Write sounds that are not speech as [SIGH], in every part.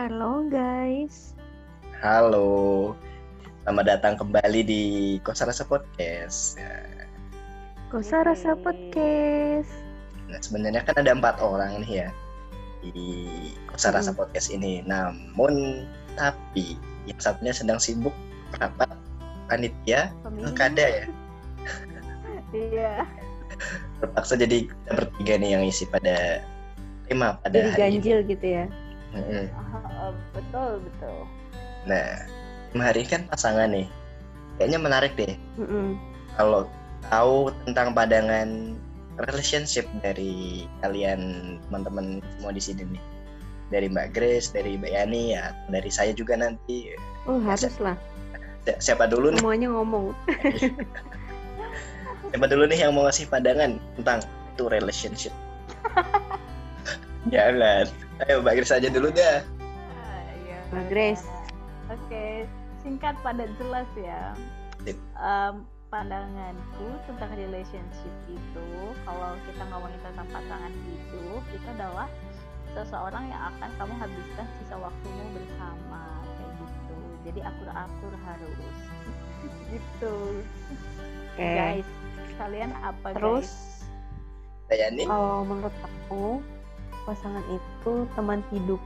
Halo guys, Halo, selamat datang kembali di Kosa Rasa Podcast. Ya, Kosa Rasa. Podcast. Nah, sebenarnya kan ada empat orang nih ya di Kosa Rasa Hmm. Podcast ini. Namun, tapi yang satunya sedang sibuk rapat panitia pilkada ya. [LAUGHS] Iya. Terpaksa jadi kita bertiga nih yang isi pada tema pada Jadi hari ini. ganjil gitu ya. Ah, betul, betul. Nah, ini kan pasangan nih. Kayaknya menarik deh Mm-mm. kalau tahu tentang pandangan relationship dari kalian teman-teman semua di sini nih dari Mbak Grace, dari Mbak Yani ya, dari saya juga nanti Oh harus lah, Si- siapa dulu nih? semuanya ngomong. [LAUGHS] Siapa dulu nih yang mau ngasih pandangan tentang itu relationship? [LAUGHS] Jangan. Ayo Mbak Grace aja dulu dah. Ah, iya. Mbak Grace. Oke, singkat padat jelas ya. Em, pandanganku tentang relationship itu, kalau kita ngomongin tentang pasangan hidup, itu adalah seseorang yang akan kamu habiskan sisa waktumu bersama kayak gitu. Jadi akur-akur harus. [LAUGHS] gitu. Oke. Guys, kalian apa Terus guys? Yani, kalau menurut aku pasangan itu teman hidup.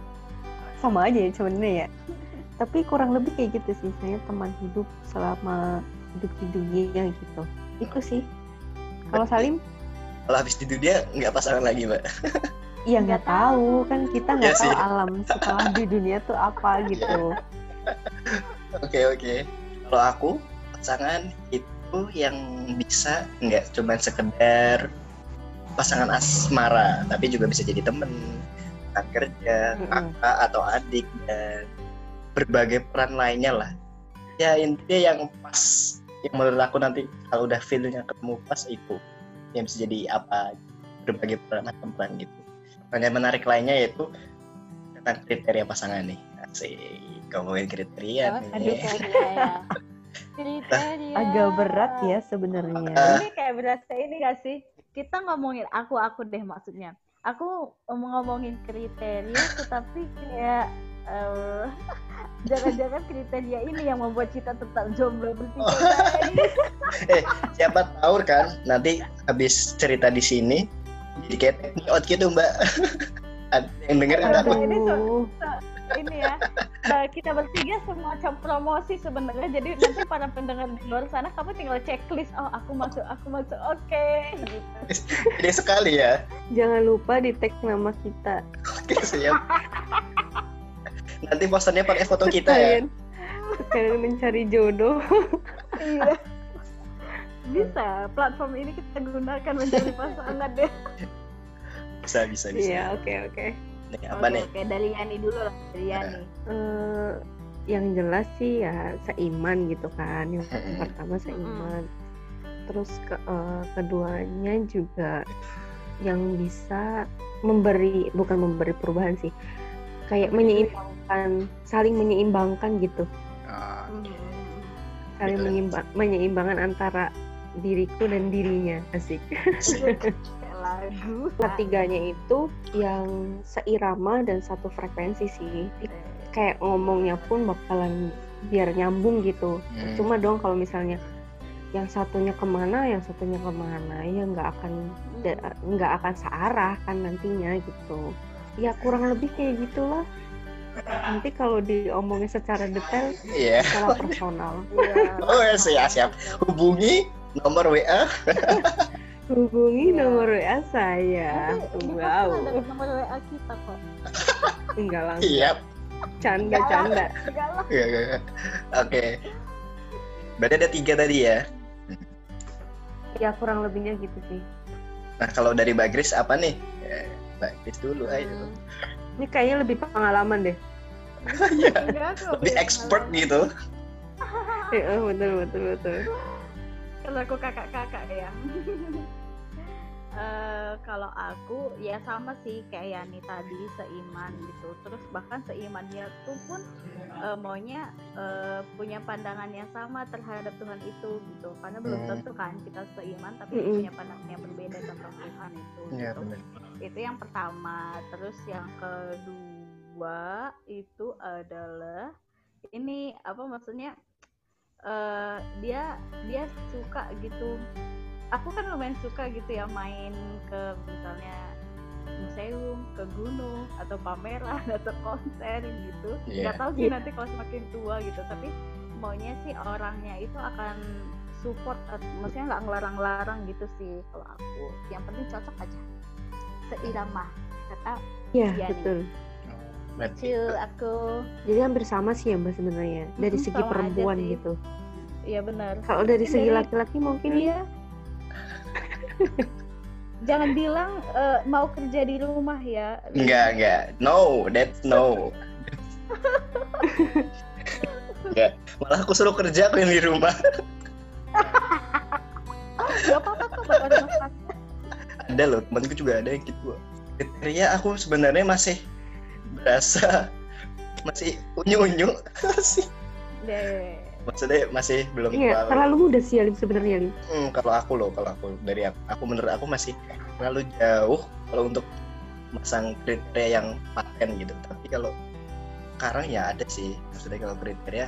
Sama aja ya sebenarnya ya. [LAUGHS] Tapi kurang lebih kayak gitu sih, saya teman hidup selama hidup di dunia gitu. Itu sih. Kalau Salim, kalau habis di dunia nggak pasangan lagi Mbak. [LAUGHS] ya Nggak tahu kan kita Iya nggak tahu sih. alam setelah di dunia tuh apa [LAUGHS] gitu. Oke oke. Kalau aku pasangan itu yang bisa nggak cuma sekedar pasangan asmara, tapi juga bisa jadi temen, rekan kerja, kakak atau adik dan berbagai peran lainnya lah. Ya intinya yang pas, yang menurut aku nanti kalau udah feelnya ketemu pas itu yang bisa jadi apa berbagai peran macam peran gitu. Pertanyaan menarik lainnya yaitu tentang kriteria pasangan nih. Asik, ngomongin kriteria Oh, nih. kriteria ya. [LAUGHS] Kriteria. Agak berat ya sebenarnya. Ini kayak berasa ini gak sih? Kita ngomongin aku aku deh maksudnya. Aku ngomongin kriteria tetapi kayak eh, [LAUGHS] jangan-jangan kriteria ini yang membuat kita tetap jomblo bertiga Oh. [LAUGHS] guys. siapa tahu kan nanti habis cerita di sini jadi kayak out gitu mbak [LAUGHS] ada yang denger kan ini so- Aduh. ini ya. Nah, kita bertiga semacam promosi sebenarnya. Jadi nanti para pendengar di luar sana kamu tinggal checklist. Oh, aku masuk, aku masuk. Oke, gitu. [LAUGHS] ini sekali ya Jangan lupa di tag nama kita. oke siap nanti posternya pakai foto kita ya Kalian, kalian mencari jodoh. Iya. Bisa, platform ini kita gunakan mencari pasangan deh. bisa bisa bisa Iya, oke oke. Nih apa Oke, nih Oke, dari Yani dulu lah, dari Yani. Eh, yang jelas sih ya seiman gitu kan. Yang pertama seiman. Terus ke, eh, keduanya juga yang bisa memberi bukan memberi perubahan sih. Kayak menyeimbangkan, saling menyeimbangkan gitu. Ah, Saling menyeimbang, menyeimbangkan antara diriku dan dirinya. Asik. [LAUGHS] lagu. ketiganya itu yang seirama dan satu frekuensi sih. Kayak ngomongnya pun bakalan biar nyambung gitu. Hmm. cuma dong kalau misalnya yang satunya ke mana yang satunya ke mana ya nggak akan nggak akan searah kan nantinya gitu. Ya kurang lebih kayak gitulah. Nanti kalau diomongin secara detail iya. secara personal. [LAUGHS] Oh ya siap siap. Hubungi nomor WA hubungi Iya. nomor WA saya Nanti di wow ada nomor WA kita kok. [LAUGHS] enggak langsung siap canda canda Enggak lah. Iya, iya, iya. oke berarti ada tiga tadi ya ya kurang lebihnya gitu sih nah kalau dari Mbak Grace apa nih Eh, Mbak Grace dulu ayo Ini kayaknya lebih pengalaman deh. Iya. [LAUGHS] Nggak lebih expert pengalaman. gitu Iya, betul betul betul. Kalau aku kakak-kakak ya. [LAUGHS] Eh, kalau aku ya sama sih kayak Yani tadi seiman gitu. Terus bahkan seimannya tuh pun eh, maunya eh, punya pandangan yang sama terhadap Tuhan itu gitu. Karena belum Hmm. tentu kan kita seiman tapi Mm-mm. punya pandangan yang berbeda tentang Tuhan itu. Iya gitu. Itu yang pertama. Terus yang kedua itu adalah ini apa maksudnya eh dia dia suka gitu. Aku kan lumayan suka gitu ya main ke misalnya museum, ke gunung atau pameran [LAUGHS] atau konser gitu. Iya. Gak tahu sih Iya. nanti kalau semakin tua gitu, tapi maunya sih orangnya itu akan support, maksudnya nggak ngelarang-larang gitu sih kalau aku. Yang penting cocok aja, seirama kata Iya, Iya nih. betul. berarti Cil aku. Jadi hampir sama sih ya Mbak sebenarnya dari Mm-mm, segi perempuan gitu. Iya benar. Kalau dari segi laki-laki mungkin Iya. [LAUGHS] Jangan bilang eh, mau kerja di rumah ya. enggak enggak. No that's no. Enggak. Malah aku suruh kerja aku yang di rumah. [LAUGHS] Gak apa-apa kok buat orang ada loh temanku juga ada yang gitu. Kriteria aku sebenarnya masih berasa masih unyu-unyu. Sih [LAUGHS] Deh. Maksudnya masih belum Iya, terlalu terlalu muda sih Alim sebenarnya Alim. Hmm, kalau aku loh kalau aku dari aku, aku menurut aku masih terlalu jauh kalau untuk masang kriteria yang paten gitu tapi kalau sekarang ya ada sih maksudnya kalau kriteria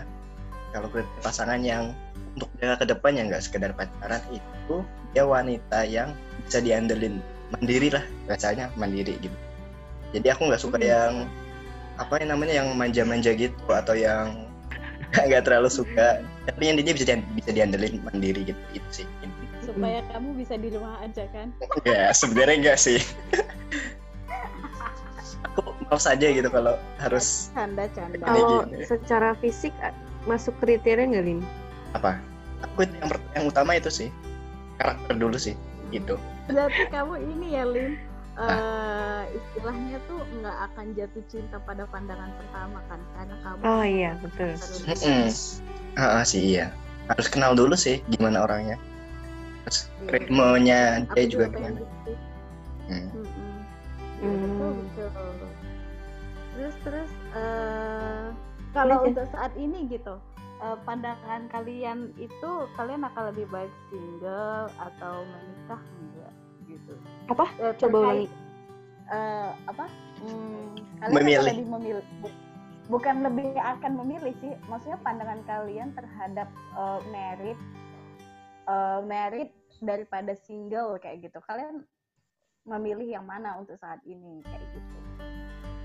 kalau kriteria pasangan yang untuk jangka ke depan yang nggak sekedar pacaran itu dia wanita yang bisa diandelin mandiri lah rasanya mandiri gitu jadi aku nggak suka Hmm. yang apa yang namanya yang manja-manja gitu atau yang [LAUGHS] nggak terlalu suka tapi yang dia bisa di- bisa diandelin mandiri gitu itu sih Supaya kamu bisa di rumah aja kan. ya sebenarnya enggak sih aku mau saja gitu kalau harus Canda-canda. Ini Kalau secara fisik masuk kriteria nggak Lim? apa aku itu yang, yang utama itu sih karakter dulu sih gitu Berarti kamu ini ya, Lim. Eh istilahnya tuh nggak akan jatuh cinta pada pandangan pertama kan karena kamu Oh iya betul. Ah, ah, sih iya harus kenal dulu sih gimana orangnya terus Iya. ritmenya aku dia juga pengen gimana gitu. Hmm. Mm-mm. Hmm. Betul, betul. Terus terus eh kalau Aja. untuk saat ini gitu, eh, pandangan kalian itu kalian akan lebih baik single atau menikah enggak gitu? Apa? Eh, Coba terkait, ulangi. eh, apa? Hmm, kalian Memilih. akan lebih memilih bu- bukan lebih akan memilih sih, maksudnya pandangan kalian terhadap eh, merit eh, merit daripada single kayak gitu. Kalian memilih yang mana untuk saat ini kayak gitu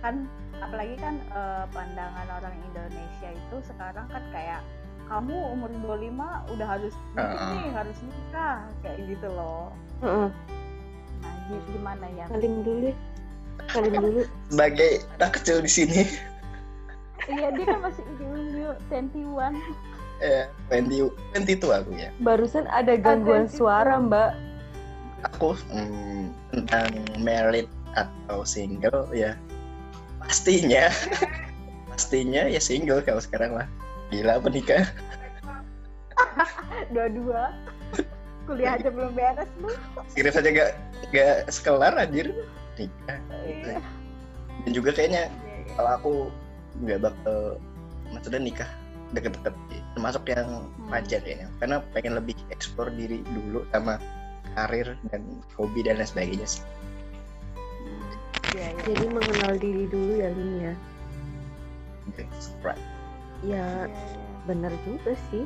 kan apalagi kan eh, pandangan orang Indonesia itu sekarang kan kayak kamu umur 25 udah harus Ah. nih harus nikah kayak gitu loh Heeh. nah gi- gimana ya Salim dulu. ya. Salim dulu. sebagai anak kecil di sini iya dia kan masih unyu 21 eh 20 22 aku ya Barusan ada gangguan Ada suara itu. Mbak. aku hmm, tentang married atau single ya pastinya [LAUGHS] pastinya ya single kalau sekarang lah gila apa nikah dua-dua kuliah aja belum beres lu skrip saja gak gak sekelar anjir nikah Iya. dan juga kayaknya Iya, iya. kalau aku nggak bakal maksudnya nikah deket-deket termasuk yang pacar kayaknya karena pengen lebih eksplor diri dulu sama karir dan hobi dan lain sebagainya sih Hmm, iya. Jadi mengenal diri dulu ya Lim ya. That's right. Ya benar juga sih.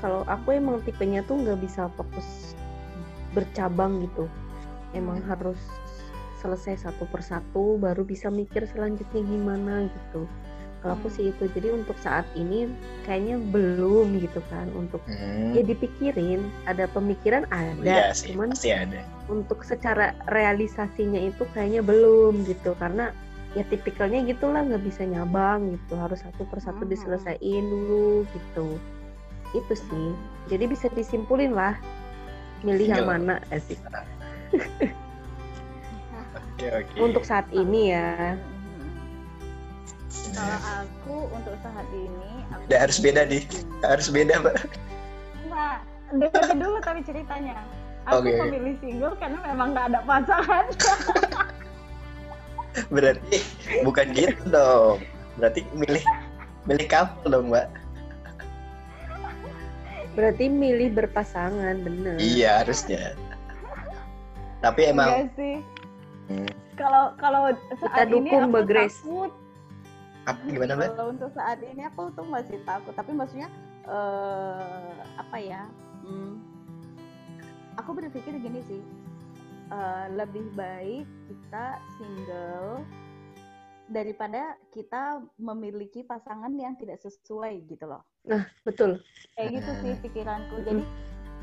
Kalau aku emang tipenya tuh nggak bisa fokus bercabang gitu. Emang Hmm. harus selesai satu persatu baru bisa mikir selanjutnya gimana gitu. Kalau aku Hmm. sih itu. Jadi untuk saat ini kayaknya belum gitu kan untuk Hmm. ya dipikirin ada pemikiran ada Iya sih, cuman pasti ada. untuk secara realisasinya itu kayaknya belum gitu karena ya tipikalnya gitulah nggak bisa nyabang gitu harus satu persatu Mhm. diselesaikan dulu gitu itu sih jadi bisa disimpulin lah milih yang Tinggal- mana asik Oke oke. untuk saat ini ya. Kalau aku untuk saat ini aku Udah harus beda nih. [LAUGHS] Harus beda, Mbak. Nah, dengerin dulu tapi ceritanya. Aku Oke. memilih single karena memang nggak ada pasangan. [LAUGHS] Berarti bukan gitu dong. Berarti milih milih couple dong, Mbak. Berarti milih berpasangan, bener. Iya, harusnya. Tapi emang Enggak sih. Hmm. Kalau kalau saat ini dukung, aku Mbak Grace. takut. apa gimana, Mbak? Kalau untuk saat ini aku tuh masih takut, tapi maksudnya eh apa ya? hmm, aku berpikir gini sih, eh, lebih baik kita single daripada kita memiliki pasangan yang tidak sesuai gitu loh. Betul. Kayak gitu sih pikiranku. Jadi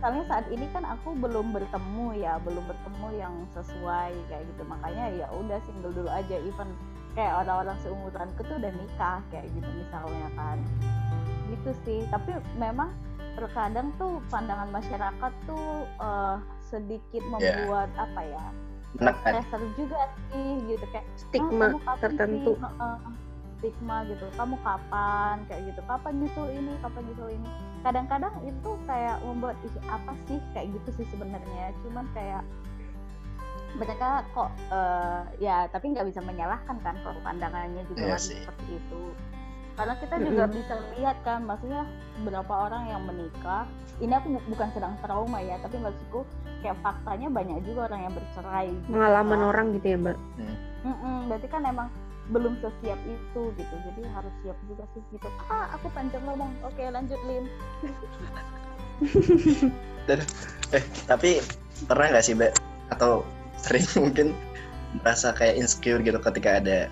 soalnya saat ini kan aku belum bertemu ya, belum bertemu yang sesuai kayak gitu. Makanya ya udah single dulu aja. Even kayak orang-orang seumuranku tuh udah nikah kayak gitu misalnya kan. Gitu sih. Tapi memang terkadang tuh pandangan masyarakat tuh eh, sedikit membuat apa ya? Menekan. pressure juga sih gitu kayak Stigma "Ah, kamu kapan tertentu. sih?" Heeh, stigma gitu. Kamu kapan? Kayak gitu. Kapan nyusul ini? Kapan nyusul ini? Kadang-kadang itu kayak membuat "Ih, apa sih? Kayak gitu sih sebenarnya. Cuman kayak mereka kok eh, ya tapi nggak bisa menyalahkan kan kalau pandangannya juga lagi sih. seperti itu. Karena kita juga bisa lihat kan maksudnya berapa orang yang menikah. Ini aku bu- bukan sedang trauma ya tapi maksudku kayak faktanya banyak juga orang yang bercerai gitu Pengalaman kan. orang gitu ya, Mbak. Mm-mm, berarti kan emang belum sesiap itu gitu. Jadi harus siap juga sih gitu. Ah aku panjang ngomong oke lanjut Lim Eh, tapi pernah nggak sih, Mbak? Atau sering [LAUGHS] mungkin merasa kayak insecure gitu ketika ada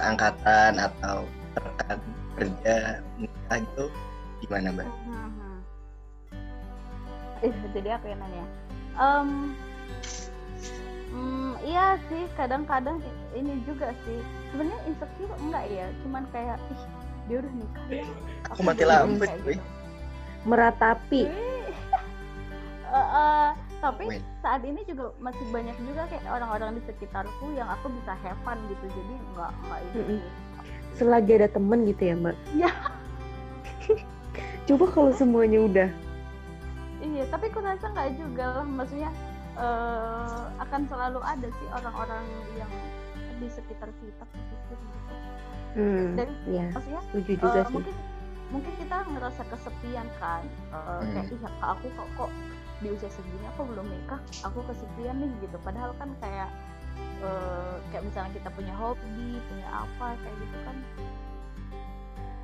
angkatan atau rekan kerja nikah gitu? Gimana, Mbak? [LAUGHS] Eh jadi aku yang nanya. Em, hmm, iya sih kadang-kadang ini juga sih sebenarnya insecure enggak ya cuman kayak ih dia udah nikah ya Aku mati belum," lampu, gitu. Meratapi. [LAUGHS] Eh, eh, tapi Wait. saat ini juga masih banyak juga kayak orang-orang di sekitarku yang aku bisa have fun gitu jadi nggak nggak ini. Selagi ada temen gitu ya, Mbak. Iya. [LAUGHS] Coba kalau semuanya udah. iya tapi aku rasa nggak juga lah maksudnya eh, akan selalu ada sih orang-orang yang di sekitar kita gitu gitu. Hmm, dan ya, maksudnya setuju juga sih. mungkin mungkin kita ngerasa kesepian kan. Eh, kayak ih kak aku kok kok di usia segini aku belum nikah aku kesepian nih gitu. Padahal kan kayak eh, kayak misalnya kita punya hobi punya apa kayak gitu kan.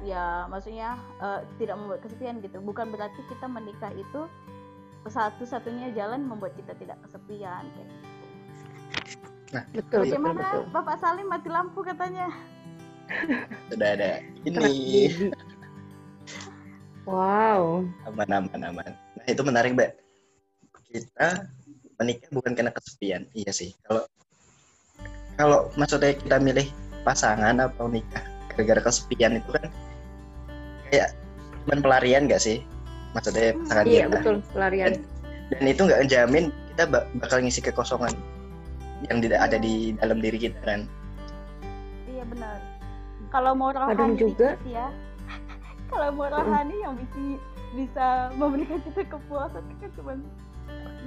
Ya maksudnya eh, tidak membuat kesepian gitu. Bukan berarti kita menikah itu satu-satunya jalan membuat kita tidak kesepian kayak gitu. Betul, betul, Bagaimana betul. Bapak Salim mati lampu katanya? Sudah ada ini. Wow. aman aman aman. Nah, itu menarik, Mbak. Kita menikah bukan karena kesepian. Iya sih. Kalau kalau maksudnya kita milih pasangan atau nikah gara-gara kesepian itu kan kayak cuman pelarian gak sih? Maksudnya pasangan Iya, kita. betul, pelarian. Dan itu nggak menjamin kita ba- bakal ngisi kekosongan yang tidak ada di dalam diri kita kan. Iya benar. Kalau mau rohani juga- ya. [LAUGHS] Kalau mau rohani yang bisa bisa memberikan kita kepuasan kan cuma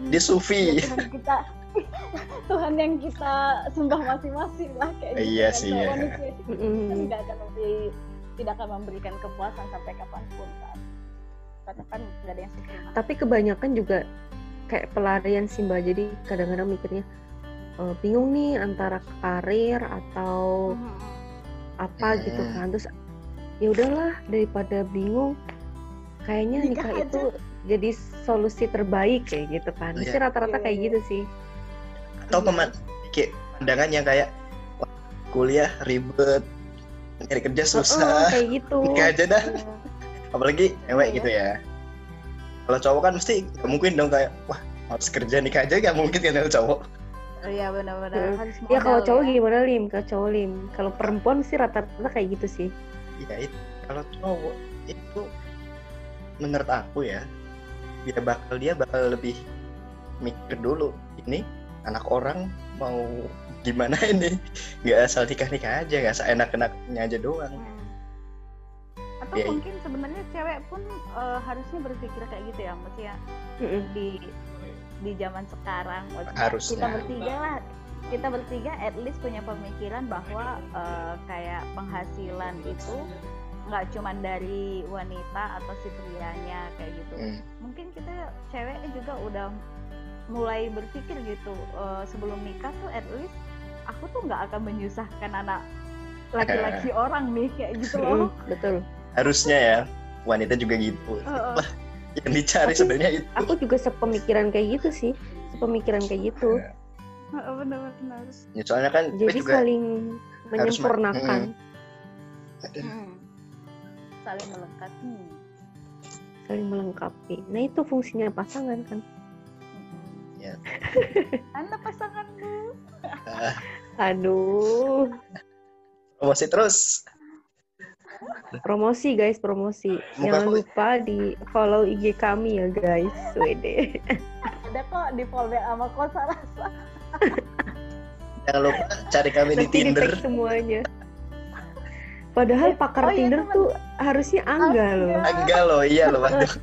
Dia sufi. Tuhan kita [LAUGHS] Tuhan yang kita sembah masing-masing lah kayak gitu Iya kan. sih, Kalau iya. kan tidak akan memberi tidak akan memberikan kepuasan sampai kapan pun kan karena kan nggak ada yang sempurna Tapi kebanyakan juga kayak pelarian sih Mbak. Jadi kadang-kadang mikirnya eh, bingung nih antara karir atau Mhm. apa gitu Hmm. kan. Terus ya udahlah daripada bingung kayaknya Nikah nikah aja. itu jadi solusi terbaik kayak gitu kan. Pasti Iya. rata-rata Iya, kayak iya. gitu sih. Atau peman kayak pandangan yang kayak "Wah, kuliah ribet, nyari kerja susah, kayak gitu. [LAUGHS] nikah aja dah. Iya. Apalagi cewek Iya. gitu ya. Kalau cowok kan mesti nggak mungkin dong kayak wah harus kerja nikah aja nggak mungkin kan kalau cowok. Oh, iya benar-benar Hmm. Ya kalau cowok ya. gimana lim? Kalau cowok lim. Kalau perempuan sih rata-rata kayak gitu sih. Iya itu kalau cowok itu menurut aku ya dia bakal dia bakal lebih mikir dulu ini anak orang mau gimana ini nggak asal nikah nikah aja nggak asal enak enaknya aja doang Hmm. Atau Iya, iya. mungkin sebenarnya cewek pun eh, harusnya berpikir kayak gitu ya, maksudnya Mm-mm. di di zaman sekarang maksudnya Harusnya. kita bertiga lah kita bertiga at least punya pemikiran bahwa eh, kayak penghasilan itu nggak cuman dari wanita atau si prianya kayak gitu Hmm. mungkin kita cewek juga udah mulai berpikir gitu eh, sebelum nikah tuh at least aku tuh nggak akan menyusahkan anak laki-laki orang nih kayak gitu Mm-mm, loh betul harusnya ya wanita juga gitu. Heeh. yang dicari sebenarnya itu. aku juga sepemikiran kayak gitu sih sepemikiran kayak gitu. Heeh, benar-benar Ya, soalnya kan jadi juga saling harus ma- menyempurnakan. Hmm. saling melengkapi. Saling melengkapi. Nah itu fungsinya pasangan kan. Ya. [LAUGHS] anda pasanganmu ah, aduh. Promosi terus promosi guys promosi. Muka jangan aku- lupa di follow IG kami ya guys. Wede. Ada kok di folder sama kosa rasa jangan lupa cari kami di nanti di Tinder. tag semuanya. Padahal Eh, pakar oh iya, Tinder tuh harusnya Angga loh. Angga. loh iya loh waduh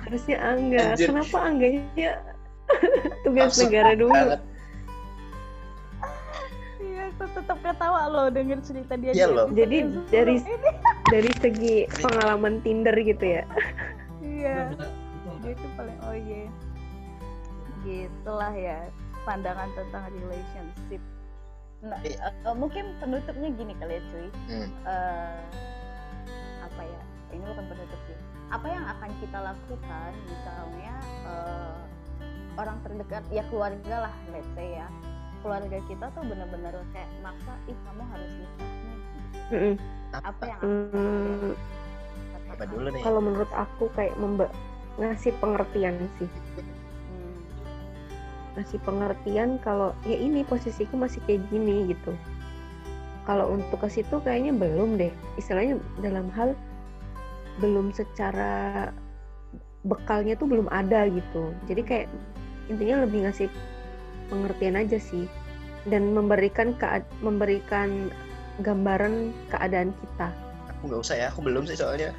harusnya Angga. Anjir. kenapa Angganya [LAUGHS] tugas Absurd negara dulu. banget. iya aku tetap ketawa loh denger cerita dia Iya di loh. Jadi dari- ini. Dari segi pengalaman Tinder gitu ya. Iya. Dia itu paling oh iya. Gitulah ya pandangan tentang relationship. Nah eh, mungkin penutupnya gini kali ya cuy. Hmm. Eh, apa ya? Ini bukan penutup sih. Apa yang akan kita lakukan misalnya eh, orang terdekat ya keluarga lah let's say ya. Keluarga kita tuh bener-bener kayak maksa ih kamu harus nikah Mm-mm. apa yang Hmm, apa dulu nih? Kalau menurut aku kayak memba- ngasih pengertian sih. Hmm. ngasih pengertian kalau ya ini posisiku masih kayak gini gitu. Kalau untuk ke situ kayaknya belum deh. Istilahnya dalam hal belum secara bekalnya tuh belum ada gitu. Jadi kayak intinya lebih ngasih pengertian aja sih. Dan memberikan memberikan gambaran keadaan kita. Aku nggak usah ya aku belum sih soalnya.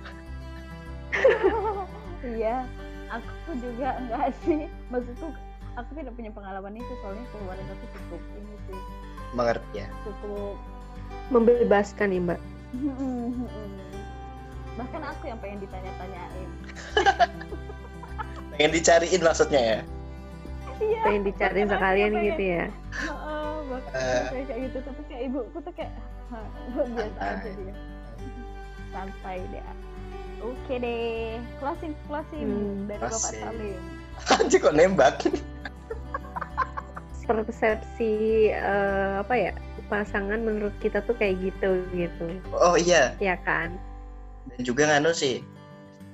[LAUGHS] Iya aku juga enggak sih. Maksudku aku tidak punya pengalaman itu soalnya keluarga aku cukup ini sih. Mengerti ya. Cukup membebaskan ya mbak? Bahkan aku yang pengen ditanya-tanyain. [LAUGHS] Pengen dicariin maksudnya ya? Iya. Pengen dicariin sekalian pengen- gitu ya [LAUGHS] Eh. kayak gitu. Tapi kayak ibuku tuh kayak "Hah, biasa aja Santai. dia. Santai deh oke deh closing closing. Hmm, dari bapak. Salim [LAUGHS] anjir kok nembak? Persepsi eh, apa ya pasangan menurut kita tuh kayak gitu gitu. Oh iya. Ya kan? Dan juga nganu sih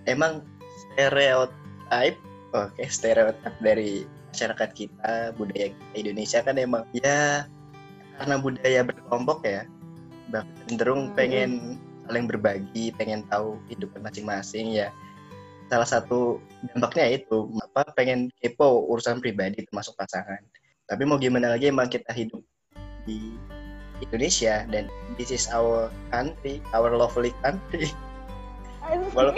emang stereotip oke stereotip dari masyarakat kita budaya kita Indonesia kan emang ya karena budaya berkelompok ya bahkan cenderung Hmm. pengen saling berbagi pengen tahu hidupnya masing-masing ya. Salah satu dampaknya itu apa pengen kepo urusan pribadi termasuk pasangan. Tapi mau gimana lagi emang kita hidup di Indonesia dan this is our country our lovely country [LAUGHS] Walau-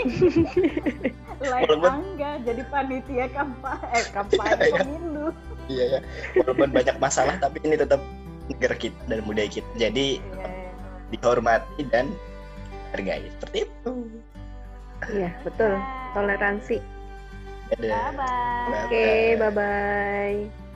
like [LAUGHS] walaupun- Angga jadi panitia kampanye eh kampanye Iya, iya. pemilu. Iya ya, walaupun banyak masalah tapi ini tetap negara kita dan budaya kita. Jadi Iya, dihormati dan hargai. Seperti itu. iya betul. Toleransi. Dadah. bye bye oke bye bye